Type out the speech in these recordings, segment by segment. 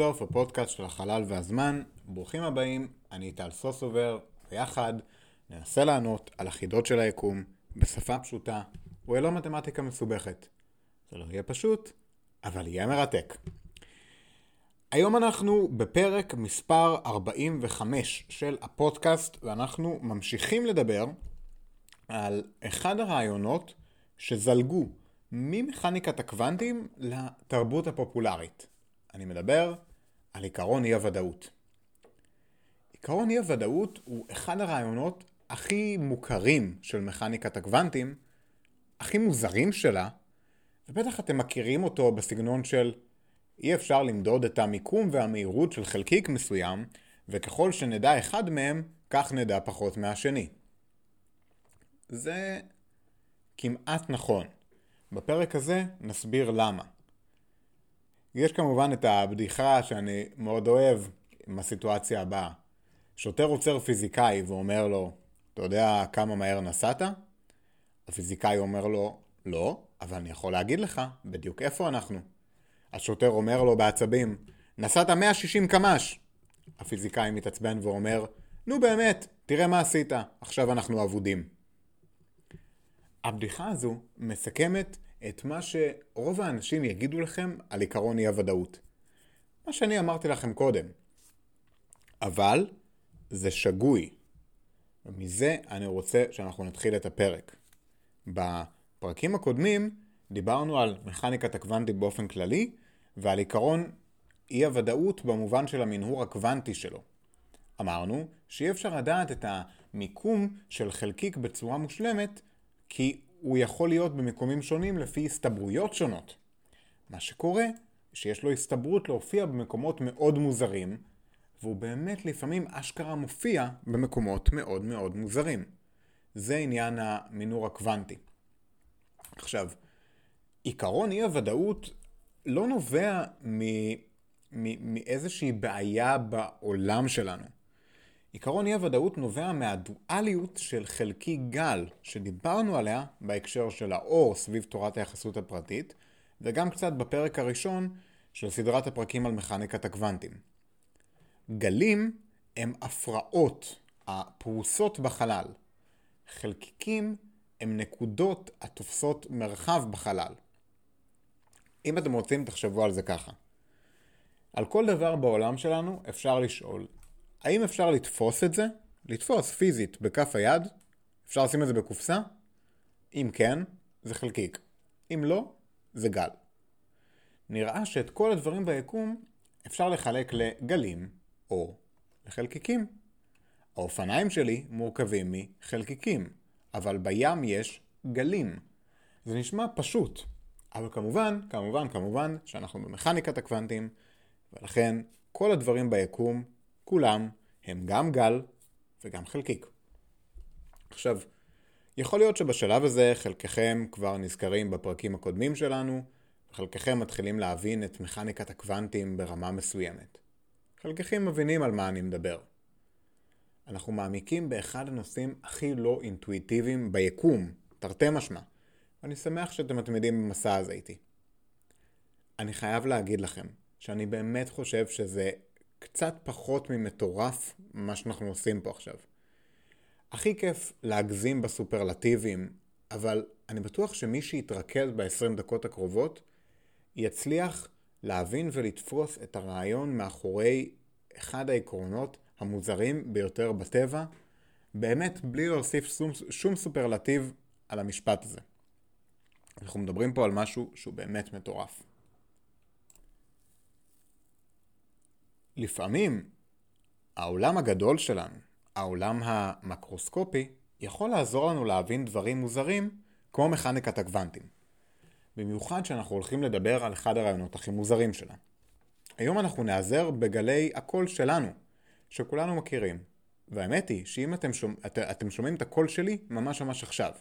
אינסוף, הפודקאסט של החלל והזמן. ברוכים הבאים, אני טל סוסובר, ויחד ננסה לענות על החידות של היקום בשפה פשוטה וללא מתמטיקה מסובכת. זה לא יהיה פשוט, אבל יהיה מרתק. היום אנחנו בפרק מספר 45 של הפודקאסט, ואנחנו ממשיכים לדבר על אחד הרעיונות שזלגו ממכניקת הקוונטים לתרבות הפופולרית. אני מדבר על עיקרון אי הוודאות. עיקרון אי הוודאות הוא אחד הרעיונות הכי מוכרים של מכניקת הקוונטים, הכי מוזרים שלה, ובטח אתם מכירים אותו בסגנון של אי אפשר למדוד את המיקום והמהירות של חלקיק מסוים, וככל שנדע אחד מהם, כך נדע פחות מהשני. זה כמעט נכון. בפרק הזה נסביר למה. יש כמובן את הבדיחה שאני מאוד אוהב עם הסיטואציה הבאה. שוטר עוצר פיזיקאי ואומר לו, אתה יודע כמה מהר נסעת? הפיזיקאי אומר לו, לא, אבל אני יכול להגיד לך בדיוק איפה אנחנו. השוטר אומר לו בעצבים, נסעת 160 קמ"ש. הפיזיקאי מתעצבן ואומר, נו באמת, תראה מה עשית, עכשיו אנחנו אבודים. הבדיחה הזו מסכמת את מה שרוב האנשים יגידו לכם על עיקרון אי הוודאות. מה שאני אמרתי לכם קודם. אבל זה שגוי. ומזה אני רוצה שאנחנו נתחיל את הפרק. בפרקים הקודמים דיברנו על מכניקת הקוונטים באופן כללי ועל עיקרון אי הוודאות במובן של המנהור הקוונטי שלו. אמרנו שאי אפשר לדעת את המיקום של חלקיק בצורה מושלמת כי הוא יכול להיות במקומים שונים לפי הסתברויות שונות. מה שקורה, שיש לו הסתברות להופיע במקומות מאוד מוזרים, והוא באמת לפעמים אשכרה מופיע במקומות מאוד מאוד מוזרים. זה עניין המינור הקוונטי. עכשיו, עיקרון אי הוודאות לא נובע מאיזושהי בעיה בעולם שלנו. עיקרון אי הוודאות נובע מהדואליות של חלקי גל שדיברנו עליה בהקשר של האור סביב תורת היחסות הפרטית וגם קצת בפרק הראשון של סדרת הפרקים על מכניקת הקוונטים. גלים הם הפרעות הפרוסות בחלל. חלקיקים הם נקודות התופסות מרחב בחלל. אם אתם רוצים תחשבו על זה ככה. על כל דבר בעולם שלנו אפשר לשאול האם אפשר לתפוס את זה? לתפוס פיזית בכף היד? אפשר לשים את זה בקופסה? אם כן, זה חלקיק. אם לא, זה גל. נראה שאת כל הדברים ביקום אפשר לחלק לגלים או לחלקיקים. האופניים שלי מורכבים מחלקיקים, אבל בים יש גלים. זה נשמע פשוט, אבל כמובן, כמובן, כמובן שאנחנו במכניקת הקוונטים, ולכן כל הדברים ביקום כולם הם גם גל וגם חלקיק. עכשיו, יכול להיות שבשלב הזה חלקכם כבר נזכרים בפרקים הקודמים שלנו, וחלקכם מתחילים להבין את מכניקת הקוונטים ברמה מסוימת. חלקכם מבינים על מה אני מדבר. אנחנו מעמיקים באחד הנושאים הכי לא אינטואיטיביים ביקום, תרתי משמע, ואני שמח שאתם מתמידים במסע הזה איתי. אני חייב להגיד לכם שאני באמת חושב שזה קצת פחות ממטורף מה שאנחנו עושים פה עכשיו. הכי כיף להגזים בסופרלטיבים, אבל אני בטוח שמי שיתרכז ב-20 דקות הקרובות יצליח להבין ולתפוס את הרעיון מאחורי אחד העקרונות המוזרים ביותר בטבע, באמת בלי להוסיף שום, שום סופרלטיב על המשפט הזה. אנחנו מדברים פה על משהו שהוא באמת מטורף. לפעמים העולם הגדול שלנו, העולם המקרוסקופי, יכול לעזור לנו להבין דברים מוזרים כמו מכניקת הקוונטים. במיוחד שאנחנו הולכים לדבר על אחד הרעיונות הכי מוזרים שלה. היום אנחנו נעזר בגלי הקול שלנו, שכולנו מכירים. והאמת היא שאם אתם, שומע, את, אתם שומעים את הקול שלי ממש ממש עכשיו.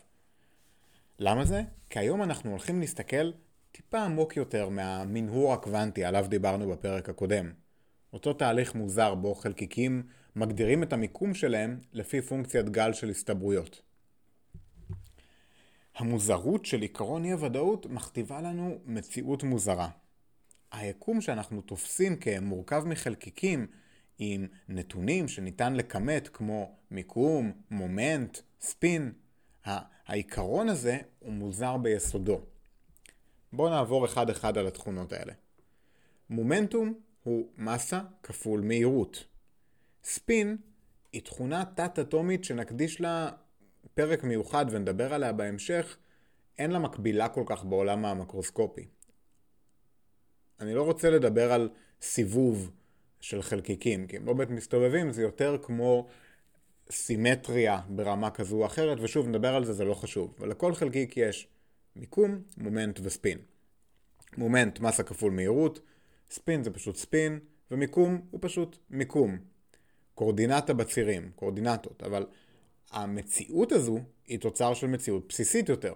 למה זה? כי היום אנחנו הולכים להסתכל טיפה עמוק יותר מהמנהור הקוונטי עליו דיברנו בפרק הקודם. אותו תהליך מוזר בו חלקיקים מגדירים את המיקום שלהם לפי פונקציית גל של הסתברויות. המוזרות של עקרון אי הוודאות מכתיבה לנו מציאות מוזרה. היקום שאנחנו תופסים כמורכב מחלקיקים עם נתונים שניתן לכמת כמו מיקום, מומנט, ספין, העיקרון הזה הוא מוזר ביסודו. בואו נעבור אחד אחד על התכונות האלה. מומנטום הוא מסה כפול מהירות. ספין היא תכונה תת-אטומית שנקדיש לה פרק מיוחד ונדבר עליה בהמשך, אין לה מקבילה כל כך בעולם המקרוסקופי. אני לא רוצה לדבר על סיבוב של חלקיקים, כי הם לא באמת מסתובבים, זה יותר כמו סימטריה ברמה כזו או אחרת, ושוב, נדבר על זה, זה לא חשוב. ולכל חלקיק יש מיקום, מומנט וספין. מומנט, מסה כפול מהירות, ספין זה פשוט ספין, ומיקום הוא פשוט מיקום. קורדינטה בצירים, קורדינטות, אבל המציאות הזו היא תוצר של מציאות בסיסית יותר.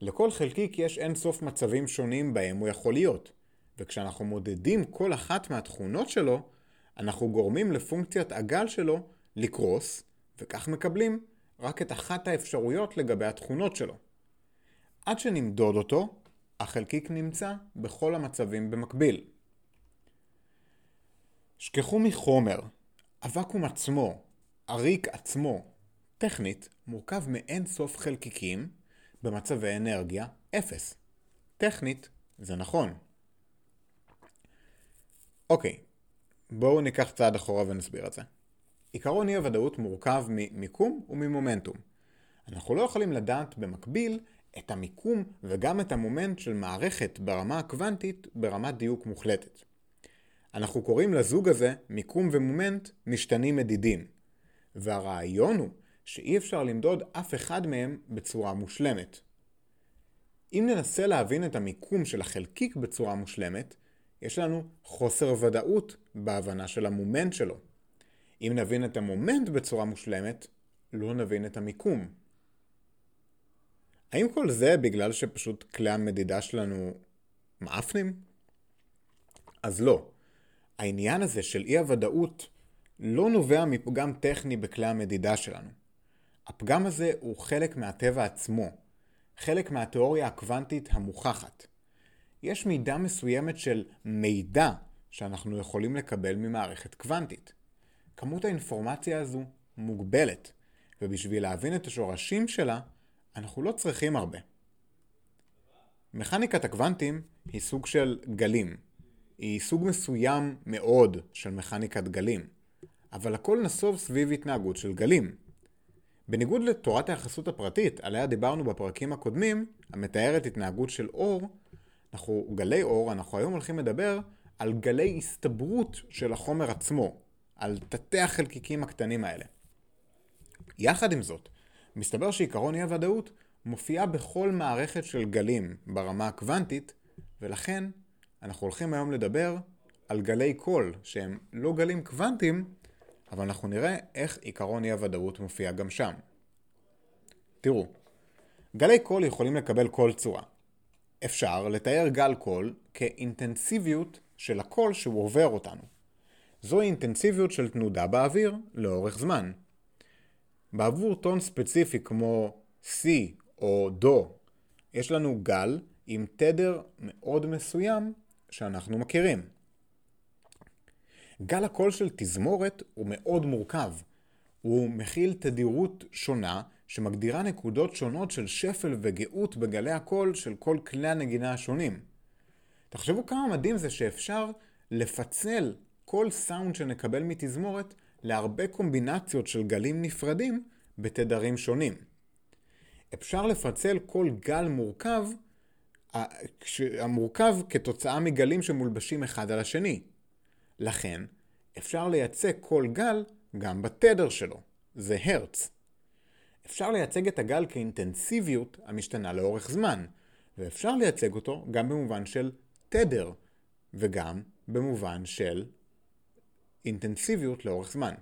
לכל חלקיק יש אין סוף מצבים שונים בהם הוא יכול להיות, וכשאנחנו מודדים כל אחת מהתכונות שלו, אנחנו גורמים לפונקציית הגל שלו לקרוס, וכך מקבלים רק את אחת האפשרויות לגבי התכונות שלו. עד שנמדוד אותו, החלקיק נמצא בכל המצבים במקביל. שכחו מחומר, הוואקום עצמו, הריק עצמו, טכנית, מורכב מאין סוף חלקיקים במצבי אנרגיה 0. טכנית, זה נכון. אוקיי, בואו ניקח צעד אחורה ונסביר את זה. עיקרון אי הוודאות מורכב ממיקום וממומנטום. אנחנו לא יכולים לדעת במקביל את המיקום וגם את המומנט של מערכת ברמה הקוונטית ברמת דיוק מוחלטת. אנחנו קוראים לזוג הזה מיקום ומומנט משתנים מדידים. והרעיון הוא שאי אפשר למדוד אף אחד מהם בצורה מושלמת. אם ננסה להבין את המיקום של החלקיק בצורה מושלמת, יש לנו חוסר ודאות בהבנה של המומנט שלו. אם נבין את המומנט בצורה מושלמת, לא נבין את המיקום. האם כל זה בגלל שפשוט כלי המדידה שלנו מאפנים? אז לא. העניין הזה של אי הוודאות לא נובע מפגם טכני בכלי המדידה שלנו. הפגם הזה הוא חלק מהטבע עצמו, חלק מהתיאוריה הקוונטית המוכחת. יש מידה מסוימת של מידע שאנחנו יכולים לקבל ממערכת קוונטית. כמות האינפורמציה הזו מוגבלת, ובשביל להבין את השורשים שלה, אנחנו לא צריכים הרבה. מכניקת הקוונטים היא סוג של גלים. היא סוג מסוים מאוד של מכניקת גלים, אבל הכל נסוב סביב התנהגות של גלים. בניגוד לתורת היחסות הפרטית, עליה דיברנו בפרקים הקודמים, המתארת התנהגות של אור, אנחנו, גלי אור, אנחנו היום הולכים לדבר על גלי הסתברות של החומר עצמו, על תתי החלקיקים הקטנים האלה. יחד עם זאת, מסתבר שעיקרון אי הוודאות מופיע בכל מערכת של גלים ברמה הקוונטית, ולכן אנחנו הולכים היום לדבר על גלי קול, שהם לא גלים קוונטיים, אבל אנחנו נראה איך עיקרון אי הוודאות מופיע גם שם. תראו, גלי קול יכולים לקבל כל צורה. אפשר לתאר גל קול כאינטנסיביות של הקול שהוא עובר אותנו. זוהי אינטנסיביות של תנודה באוויר לאורך זמן. בעבור טון ספציפי כמו C או דו, יש לנו גל עם תדר מאוד מסוים שאנחנו מכירים. גל הקול של תזמורת הוא מאוד מורכב. הוא מכיל תדירות שונה שמגדירה נקודות שונות של שפל וגאות בגלי הקול של כל כלי הנגינה השונים. תחשבו כמה מדהים זה שאפשר לפצל כל סאונד שנקבל מתזמורת להרבה קומבינציות של גלים נפרדים בתדרים שונים. אפשר לפצל כל גל מורכב, המורכב כתוצאה מגלים שמולבשים אחד על השני. לכן, אפשר לייצג כל גל גם בתדר שלו, זה הרץ. אפשר לייצג את הגל כאינטנסיביות המשתנה לאורך זמן, ואפשר לייצג אותו גם במובן של תדר, וגם במובן של אינטנסיביות לאורך זמן.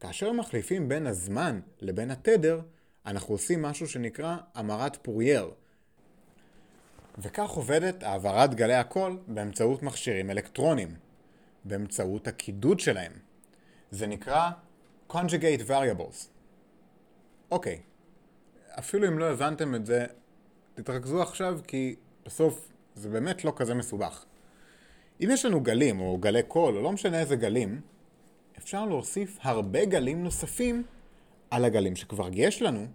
כאשר מחליפים בין הזמן לבין התדר, אנחנו עושים משהו שנקרא המרת פורייר. וכך עובדת העברת גלי הקול באמצעות מכשירים אלקטרונים, באמצעות הקידוד שלהם. זה נקרא conjugate variables. אוקיי, אפילו אם לא הבנתם את זה, תתרכזו עכשיו כי בסוף זה באמת לא כזה מסובך. אם יש לנו גלים, או גלי קול, או לא משנה איזה גלים, אפשר להוסיף הרבה גלים נוספים על הגלים שכבר יש לנו,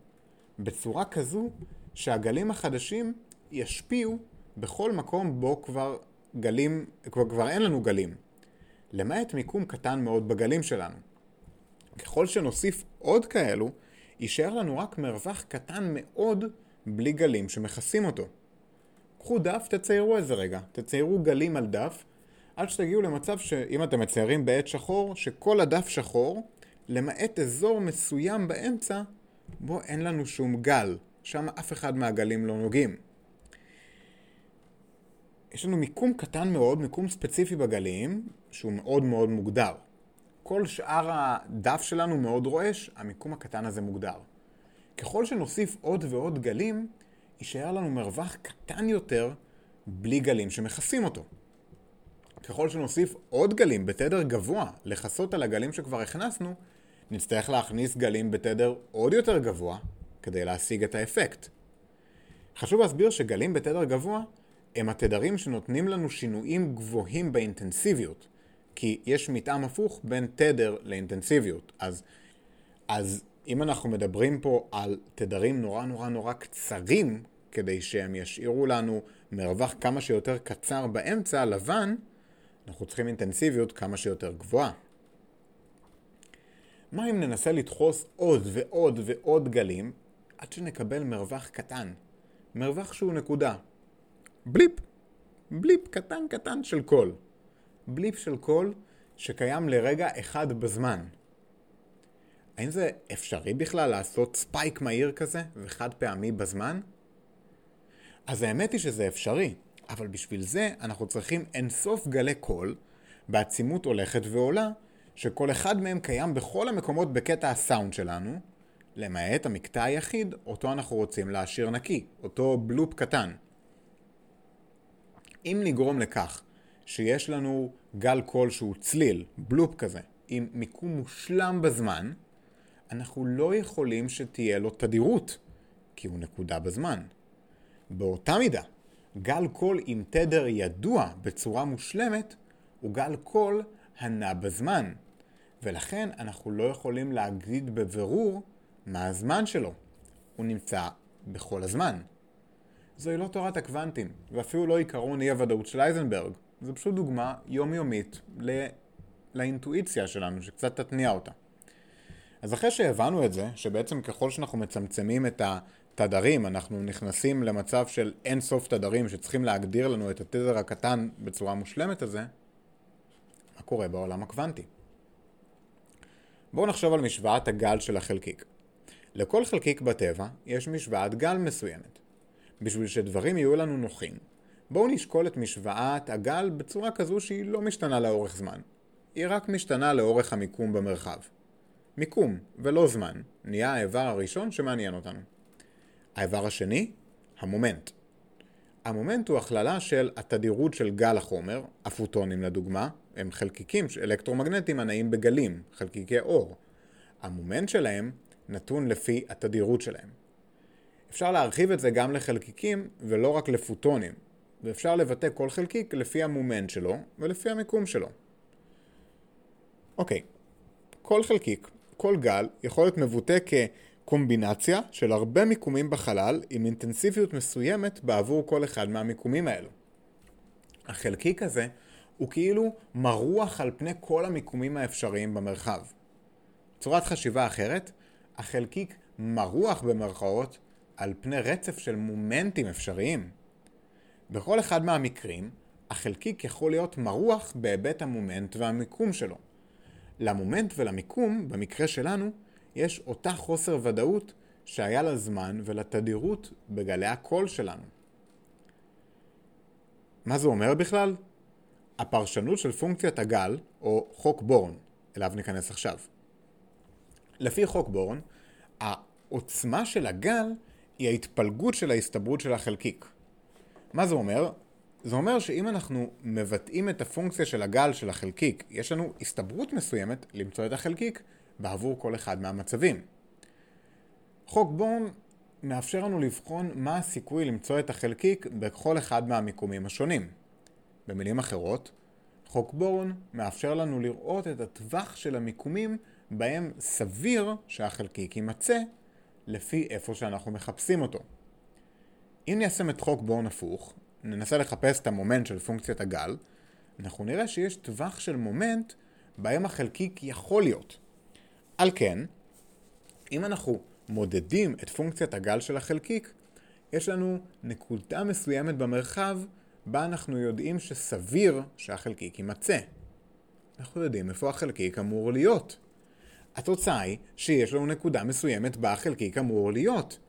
בצורה כזו שהגלים החדשים ישפיעו בכל מקום בו כבר גלים, כבר, כבר אין לנו גלים. למעט מיקום קטן מאוד בגלים שלנו. ככל שנוסיף עוד כאלו, יישאר לנו רק מרווח קטן מאוד בלי גלים שמכסים אותו. קחו דף, תציירו איזה רגע. תציירו גלים על דף, עד שתגיעו למצב שאם אתם מציירים בעט שחור, שכל הדף שחור, למעט אזור מסוים באמצע, בו אין לנו שום גל. שם אף אחד מהגלים לא נוגעים. יש לנו מיקום קטן מאוד, מיקום ספציפי בגלים, שהוא מאוד מאוד מוגדר. כל שאר הדף שלנו מאוד רועש, המיקום הקטן הזה מוגדר. ככל שנוסיף עוד ועוד גלים, יישאר לנו מרווח קטן יותר בלי גלים שמכסים אותו. ככל שנוסיף עוד גלים בתדר גבוה לכסות על הגלים שכבר הכנסנו, נצטרך להכניס גלים בתדר עוד יותר גבוה כדי להשיג את האפקט. חשוב להסביר שגלים בתדר גבוה הם התדרים שנותנים לנו שינויים גבוהים באינטנסיביות, כי יש מתאם הפוך בין תדר לאינטנסיביות. אז, אז אם אנחנו מדברים פה על תדרים נורא נורא נורא קצרים, כדי שהם ישאירו לנו מרווח כמה שיותר קצר באמצע, לבן, אנחנו צריכים אינטנסיביות כמה שיותר גבוהה. מה אם ננסה לדחוס עוד ועוד ועוד גלים עד שנקבל מרווח קטן? מרווח שהוא נקודה. blip. blip קטן קטן של קול. blip של קול שקיים לרגע אחד בזמן. האם זה אפשרי בכלל לעשות spike מהיר כזה וחד פעמי בזמן? אז האמת היא שזה אפשרי, אבל בשביל זה אנחנו צריכים אינסוף גלי קול בעצימות הולכת ועולה, שכל אחד מהם קיים בכל המקומות בקטע הסאונד שלנו, למעט המקטע היחיד אותו אנחנו רוצים להשאיר נקי, אותו bloop קטן. אם נגרום לכך שיש לנו גל קול שהוא צליל, bloop כזה, עם מיקום מושלם בזמן, אנחנו לא יכולים שתהיה לו תדירות, כי הוא נקודה בזמן. באותה מידה, גל קול עם תדר ידוע בצורה מושלמת, הוא גל קול הנע בזמן, ולכן אנחנו לא יכולים להגיד בבירור מה הזמן שלו. הוא נמצא בכל הזמן. זוהי לא תורת הקוונטים, ואפילו לא עיקרון אי הוודאות של הייזנברג. זו פשוט דוגמה יומיומית ל... לאינטואיציה שלנו, שקצת תתניע אותה. אז אחרי שהבנו את זה, שבעצם ככל שאנחנו מצמצמים את התדרים, אנחנו נכנסים למצב של אין סוף תדרים שצריכים להגדיר לנו את התדר הקטן בצורה מושלמת הזה, מה קורה בעולם הקוונטי? בואו נחשוב על משוואת הגל של החלקיק. לכל חלקיק בטבע יש משוואת גל מסוימת. בשביל שדברים יהיו לנו נוחים, בואו נשקול את משוואת הגל בצורה כזו שהיא לא משתנה לאורך זמן. היא רק משתנה לאורך המיקום במרחב. מיקום, ולא זמן, נהיה האיבר הראשון שמעניין אותנו. האיבר השני, המומנט. המומנט הוא הכללה של התדירות של גל החומר, הפוטונים לדוגמה, הם חלקיקים אלקטרומגנטיים הנעים בגלים, חלקיקי אור. המומנט שלהם נתון לפי התדירות שלהם. אפשר להרחיב את זה גם לחלקיקים ולא רק לפוטונים, ואפשר לבטא כל חלקיק לפי המומנט שלו ולפי המיקום שלו. אוקיי, כל חלקיק, כל גל, יכול להיות מבוטא כקומבינציה של הרבה מיקומים בחלל עם אינטנסיביות מסוימת בעבור כל אחד מהמיקומים האלו. החלקיק הזה הוא כאילו מרוח על פני כל המיקומים האפשריים במרחב. צורת חשיבה אחרת, החלקיק מרוח במרכאות על פני רצף של מומנטים אפשריים. בכל אחד מהמקרים, החלקיק יכול להיות מרוח בהיבט המומנט והמיקום שלו. למומנט ולמיקום, במקרה שלנו, יש אותה חוסר ודאות שהיה לזמן ולתדירות בגלי הקול שלנו. מה זה אומר בכלל? הפרשנות של פונקציית הגל, או חוק בורן, אליו ניכנס עכשיו. לפי חוק בורן, העוצמה של הגל היא ההתפלגות של ההסתברות של החלקיק. מה זה אומר? זה אומר שאם אנחנו מבטאים את הפונקציה של הגל של החלקיק, יש לנו הסתברות מסוימת למצוא את החלקיק בעבור כל אחד מהמצבים. חוק בורן מאפשר לנו לבחון מה הסיכוי למצוא את החלקיק בכל אחד מהמיקומים השונים. במילים אחרות, חוק בורן מאפשר לנו לראות את הטווח של המיקומים בהם סביר שהחלקיק יימצא לפי איפה שאנחנו מחפשים אותו. אם ניישם את חוק בורן הפוך, ננסה לחפש את המומנט של פונקציית הגל, אנחנו נראה שיש טווח של מומנט בהם החלקיק יכול להיות. על כן, אם אנחנו מודדים את פונקציית הגל של החלקיק, יש לנו נקודה מסוימת במרחב בה אנחנו יודעים שסביר שהחלקיק יימצא. אנחנו יודעים איפה החלקיק אמור להיות. התוצאה היא שיש לנו נקודה מסוימת בה החלקיק אמור להיות.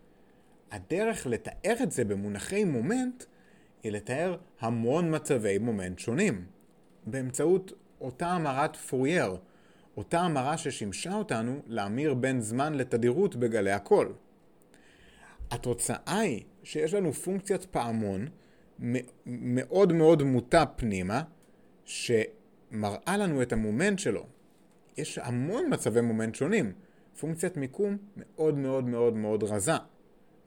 הדרך לתאר את זה במונחי מומנט היא לתאר המון מצבי מומנט שונים. באמצעות אותה המרת פורייר, אותה המרה ששימשה אותנו להמיר בין זמן לתדירות בגלי הקול. התוצאה היא שיש לנו פונקציית פעמון מאוד מאוד מוטה פנימה, שמראה לנו את המומנט שלו. יש המון מצבי מומנט שונים. פונקציית מיקום מאוד מאוד מאוד מאוד רזה.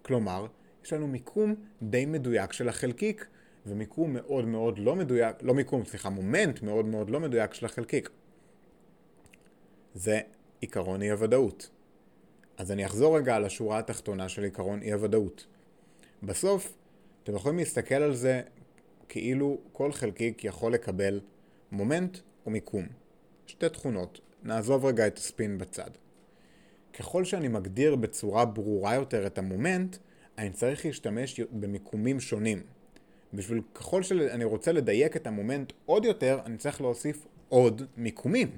כלומר, יש לנו מיקום די מדויק של החלקיק, ומיקום מאוד מאוד לא מדויק, לא מיקום, סליחה, מומנט מאוד מאוד לא מדויק של החלקיק. זה עיקרון אי הוודאות. אז אני אחזור רגע על השורה התחתונה של עיקרון אי הוודאות. בסוף, אתם יכולים להסתכל על זה כאילו כל חלקיק יכול לקבל מומנט או מיקום. שתי תכונות. נעזוב רגע את הספין בצד. ככל שאני מגדיר בצורה ברורה יותר את המומנט, אני צריך להשתמש במיקומים שונים. בשביל ככל שאני רוצה לדייק את המומנט עוד יותר, אני צריך להוסיף עוד מיקומים.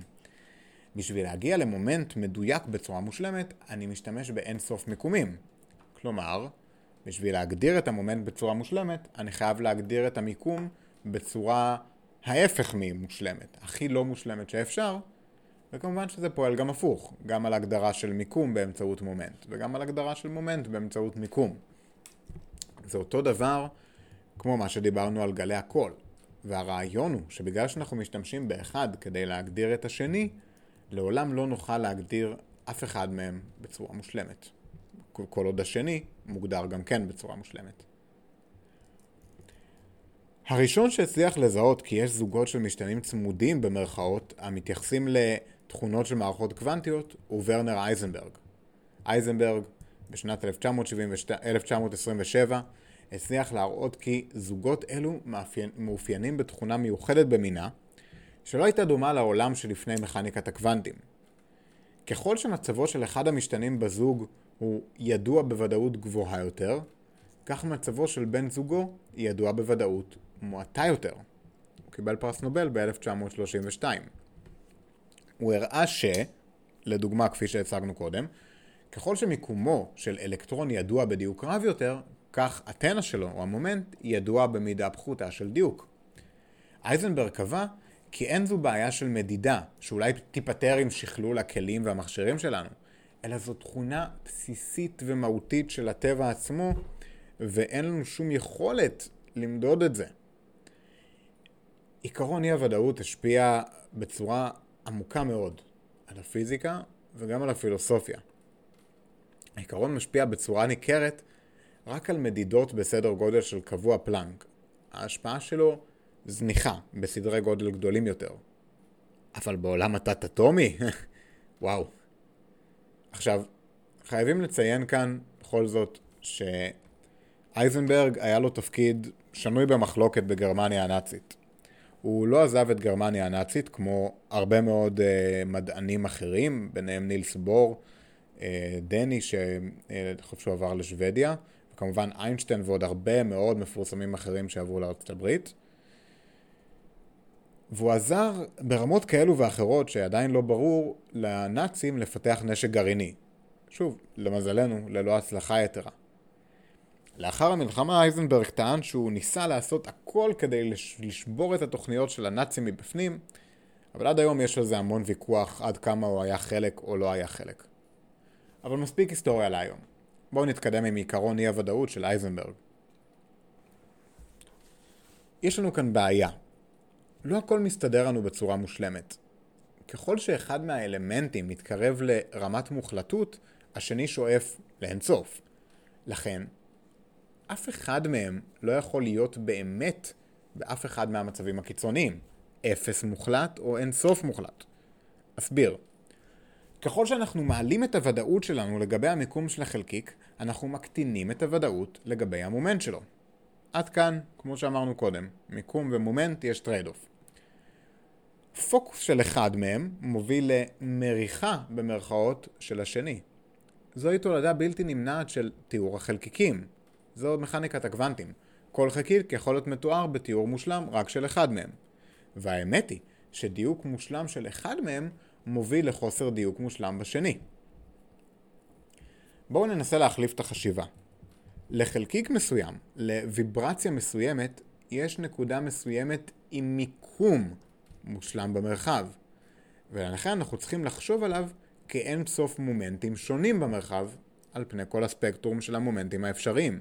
בשביל להגיע למומנט מדויק בצורה מושלמת, אני משתמש באין סוף מיקומים. כלומר, בשביל להגדיר את המומנט בצורה מושלמת, אני חייב להגדיר את המיקום בצורה ההפך ממושלמת, הכי לא מושלמת שאפשר, וכמובן שזה פועל גם הפוך, גם על הגדרה של מיקום באמצעות מומנט, וגם על הגדרה של מומנט באמצעות מיקום. זה אותו דבר כמו מה שדיברנו על גלי הקול, והרעיון הוא שבגלל שאנחנו משתמשים באחד כדי להגדיר את השני, לעולם לא נוכל להגדיר אף אחד מהם בצורה מושלמת. כל עוד השני מוגדר גם כן בצורה מושלמת. הראשון שהצליח לזהות כי יש זוגות של משתנים צמודים במרכאות המתייחסים לתכונות של מערכות קוונטיות הוא ורנר אייזנברג. אייזנברג בשנת 1927 הצליח להראות כי זוגות אלו מאופיינים בתכונה מיוחדת במינה שלא הייתה דומה לעולם שלפני מכניקת הקוונטים. ככל שמצבו של אחד המשתנים בזוג הוא ידוע בוודאות גבוהה יותר, כך מצבו של בן זוגו ידוע בוודאות מועטה יותר. הוא קיבל פרס נובל ב-1932. הוא הראה ש, לדוגמה כפי שהצגנו קודם, ככל שמיקומו של אלקטרון ידוע בדיוק רב יותר, כך התנע שלו, או המומנט, ידוע במידה פחותה של דיוק. אייזנברג קבע כי אין זו בעיה של מדידה, שאולי תיפתר עם שכלול הכלים והמכשירים שלנו, אלא זו תכונה בסיסית ומהותית של הטבע עצמו, ואין לנו שום יכולת למדוד את זה. עיקרון אי הוודאות השפיע בצורה עמוקה מאוד על הפיזיקה וגם על הפילוסופיה. העיקרון משפיע בצורה ניכרת רק על מדידות בסדר גודל של קבוע פלנק. ההשפעה שלו זניחה בסדרי גודל גדולים יותר. אבל בעולם התת-אטומי? וואו. עכשיו, חייבים לציין כאן בכל זאת שאייזנברג היה לו תפקיד שנוי במחלוקת בגרמניה הנאצית. הוא לא עזב את גרמניה הנאצית כמו הרבה מאוד uh, מדענים אחרים, ביניהם נילס בור, uh, דני שאני חושב שהוא עבר לשוודיה, וכמובן איינשטיין ועוד הרבה מאוד מפורסמים אחרים שעברו לארצות הברית. והוא עזר ברמות כאלו ואחרות שעדיין לא ברור לנאצים לפתח נשק גרעיני. שוב, למזלנו, ללא הצלחה יתרה. לאחר המלחמה אייזנברג טען שהוא ניסה לעשות הכל כדי לשבור את התוכניות של הנאצים מבפנים, אבל עד היום יש על זה המון ויכוח עד כמה הוא היה חלק או לא היה חלק. אבל מספיק היסטוריה להיום. בואו נתקדם עם עיקרון אי הוודאות של אייזנברג. יש לנו כאן בעיה. לא הכל מסתדר לנו בצורה מושלמת. ככל שאחד מהאלמנטים מתקרב לרמת מוחלטות, השני שואף לאינסוף. לכן, אף אחד מהם לא יכול להיות באמת באף אחד מהמצבים הקיצוניים. אפס מוחלט או אין סוף מוחלט. אסביר. ככל שאנחנו מעלים את הוודאות שלנו לגבי המיקום של החלקיק, אנחנו מקטינים את הוודאות לגבי המומנט שלו. עד כאן, כמו שאמרנו קודם, מיקום ומומנט יש trade-off. פוקוס של אחד מהם מוביל למריחה במרכאות של השני. זוהי תולדה בלתי נמנעת של תיאור החלקיקים. זו מכניקת הקוונטים. כל חלקיק יכול להיות מתואר בתיאור מושלם רק של אחד מהם. והאמת היא שדיוק מושלם של אחד מהם מוביל לחוסר דיוק מושלם בשני. בואו ננסה להחליף את החשיבה. לחלקיק מסוים, לוויברציה מסוימת, יש נקודה מסוימת עם מיקום מושלם במרחב. ולכן אנחנו צריכים לחשוב עליו כאין סוף מומנטים שונים במרחב על פני כל הספקטרום של המומנטים האפשריים.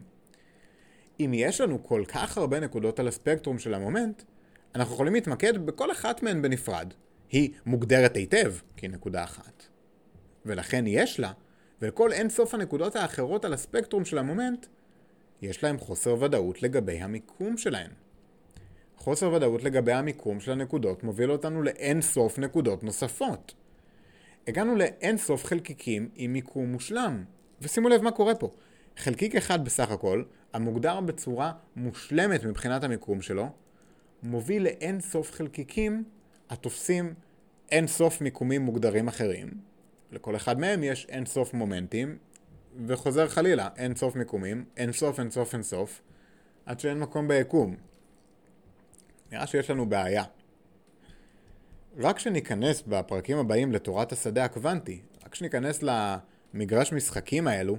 אם יש לנו כל כך הרבה נקודות על הספקטרום של המומנט, אנחנו יכולים להתמקד בכל אחת מהן בנפרד. היא מוגדרת היטב כנקודה אחת. ולכן יש לה, ולכל אין סוף הנקודות האחרות על הספקטרום של המומנט, יש להם חוסר ודאות לגבי המיקום שלהן. חוסר ודאות לגבי המיקום של הנקודות מוביל אותנו לאין סוף נקודות נוספות. הגענו לאין סוף חלקיקים עם מיקום מושלם. ושימו לב מה קורה פה. חלקיק אחד בסך הכל, המוגדר בצורה מושלמת מבחינת המיקום שלו, מוביל לאין סוף חלקיקים התופסים אין סוף מיקומים מוגדרים אחרים. לכל אחד מהם יש אין סוף מומנטים, וחוזר חלילה, אין סוף מיקומים, אין סוף, אין סוף, אין סוף, עד שאין מקום ביקום. נראה שיש לנו בעיה. רק כשניכנס בפרקים הבאים לתורת השדה הקוונטי, רק כשניכנס למגרש משחקים האלו,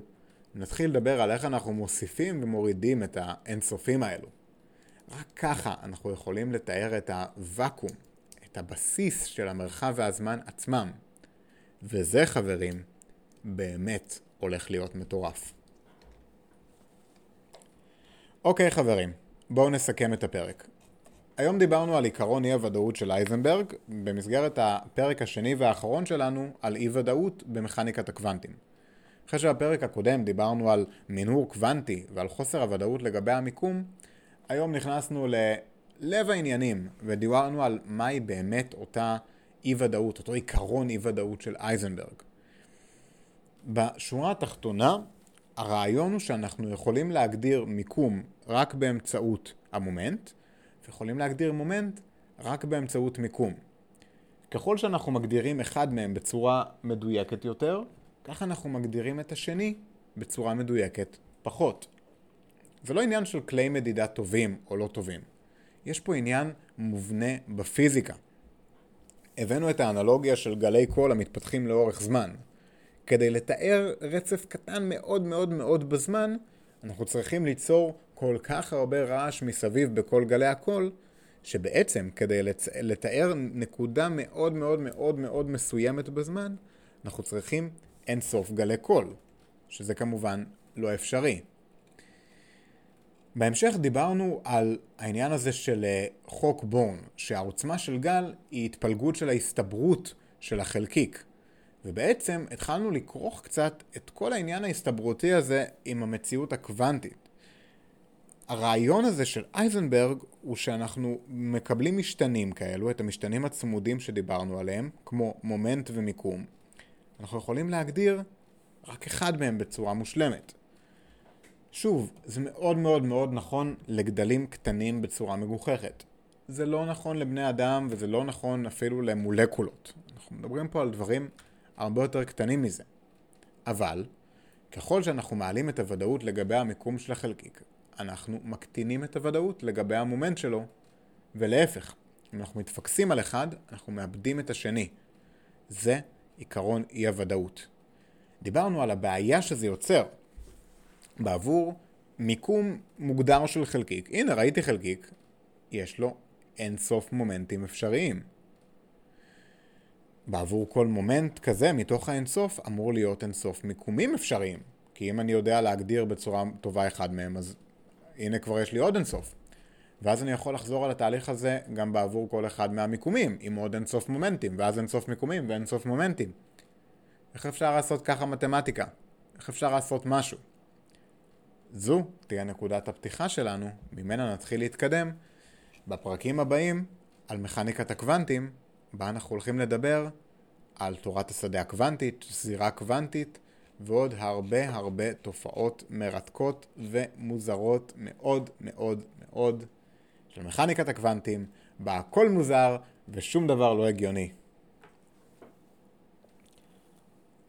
נתחיל לדבר על איך אנחנו מוסיפים ומורידים את האינסופים האלו. רק ככה אנחנו יכולים לתאר את הוואקום, את הבסיס של המרחב והזמן עצמם. וזה, חברים, באמת הולך להיות מטורף. אוקיי, חברים, בואו נסכם את הפרק. היום דיברנו על עיקרון אי הוודאות של אייזנברג, במסגרת הפרק השני והאחרון שלנו על אי ודאות במכניקת הקוונטים. אחרי שבפרק הקודם דיברנו על מנהור קוונטי ועל חוסר הוודאות לגבי המיקום, היום נכנסנו ללב העניינים ודיברנו על מהי באמת אותה אי ודאות, אותו עיקרון אי ודאות של אייזנברג. בשורה התחתונה, הרעיון הוא שאנחנו יכולים להגדיר מיקום רק באמצעות המומנט, ויכולים להגדיר מומנט רק באמצעות מיקום. ככל שאנחנו מגדירים אחד מהם בצורה מדויקת יותר, ככה אנחנו מגדירים את השני בצורה מדויקת פחות. זה לא עניין של כלי מדידה טובים או לא טובים. יש פה עניין מובנה בפיזיקה. הבאנו את האנלוגיה של גלי קול המתפתחים לאורך זמן. כדי לתאר רצף קטן מאוד מאוד מאוד בזמן, אנחנו צריכים ליצור כל כך הרבה רעש מסביב בכל גלי הקול, שבעצם כדי לצ... לתאר נקודה מאוד מאוד מאוד מאוד מסוימת בזמן, אנחנו צריכים אין סוף גלי קול, שזה כמובן לא אפשרי. בהמשך דיברנו על העניין הזה של אה, חוק בורן, שהעוצמה של גל היא התפלגות של ההסתברות של החלקיק. ובעצם התחלנו לכרוך קצת את כל העניין ההסתברותי הזה עם המציאות הקוונטית. הרעיון הזה של אייזנברג הוא שאנחנו מקבלים משתנים כאלו, את המשתנים הצמודים שדיברנו עליהם, כמו מומנט ומיקום. אנחנו יכולים להגדיר רק אחד מהם בצורה מושלמת. שוב, זה מאוד מאוד מאוד נכון לגדלים קטנים בצורה מגוחכת. זה לא נכון לבני אדם וזה לא נכון אפילו למולקולות. אנחנו מדברים פה על דברים הרבה יותר קטנים מזה. אבל, ככל שאנחנו מעלים את הוודאות לגבי המיקום של החלקיק, אנחנו מקטינים את הוודאות לגבי המומנט שלו, ולהפך, אם אנחנו מתפקסים על אחד, אנחנו מאבדים את השני. זה עיקרון אי הוודאות. דיברנו על הבעיה שזה יוצר בעבור מיקום מוגדר של חלקיק. הנה ראיתי חלקיק, יש לו אין סוף מומנטים אפשריים. בעבור כל מומנט כזה מתוך האינסוף אמור להיות אינסוף מיקומים אפשריים. כי אם אני יודע להגדיר בצורה טובה אחד מהם, אז הנה כבר יש לי עוד אינסוף. ואז אני יכול לחזור על התהליך הזה גם בעבור כל אחד מהמיקומים, עם עוד אינסוף מומנטים, ואז אינסוף מיקומים ואינסוף מומנטים. איך אפשר לעשות ככה מתמטיקה? איך אפשר לעשות משהו? זו תהיה נקודת הפתיחה שלנו, ממנה נתחיל להתקדם בפרקים הבאים על מכניקת הקוונטים, בה אנחנו הולכים לדבר על תורת השדה הקוונטית, זירה קוונטית, ועוד הרבה הרבה תופעות מרתקות ומוזרות מאוד מאוד מאוד של מכניקת הקוונטים, בה הכל מוזר ושום דבר לא הגיוני.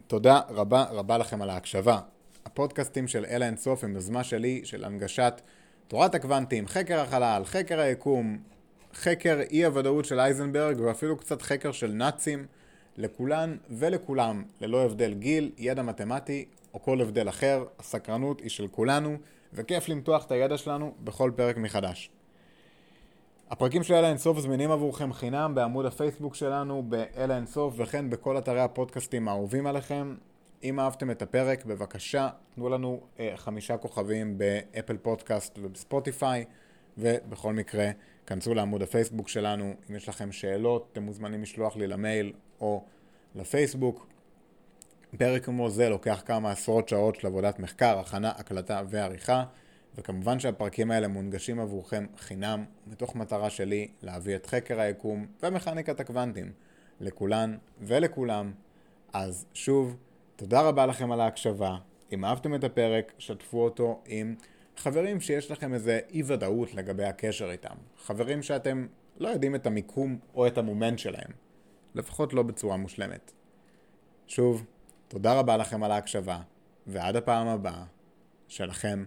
תודה רבה רבה לכם על ההקשבה. הפודקאסטים של אלה אינסוף הם יוזמה שלי של הנגשת תורת הקוונטים, חקר החלל, חקר היקום, חקר אי הוודאות של אייזנברג ואפילו קצת חקר של נאצים לכולן ולכולם, ללא הבדל גיל, ידע מתמטי או כל הבדל אחר, הסקרנות היא של כולנו וכיף למתוח את הידע שלנו בכל פרק מחדש. הפרקים של אלה אינסוף זמינים עבורכם חינם בעמוד הפייסבוק שלנו באלה אינסוף וכן בכל אתרי הפודקאסטים האהובים עליכם. אם אהבתם את הפרק, בבקשה תנו לנו אה, חמישה כוכבים באפל פודקאסט ובספוטיפיי ובכל מקרה כנסו לעמוד הפייסבוק שלנו, אם יש לכם שאלות אתם מוזמנים לשלוח לי למייל או לפייסבוק. פרק כמו זה לוקח כמה עשרות שעות של עבודת מחקר, הכנה, הקלטה ועריכה. וכמובן שהפרקים האלה מונגשים עבורכם חינם, מתוך מטרה שלי להביא את חקר היקום ומכניקת הקוונטים לכולן ולכולם. אז שוב, תודה רבה לכם על ההקשבה. אם אהבתם את הפרק, שתפו אותו עם חברים שיש לכם איזה אי ודאות לגבי הקשר איתם. חברים שאתם לא יודעים את המיקום או את המומנט שלהם. לפחות לא בצורה מושלמת. שוב, תודה רבה לכם על ההקשבה, ועד הפעם הבאה, שלכם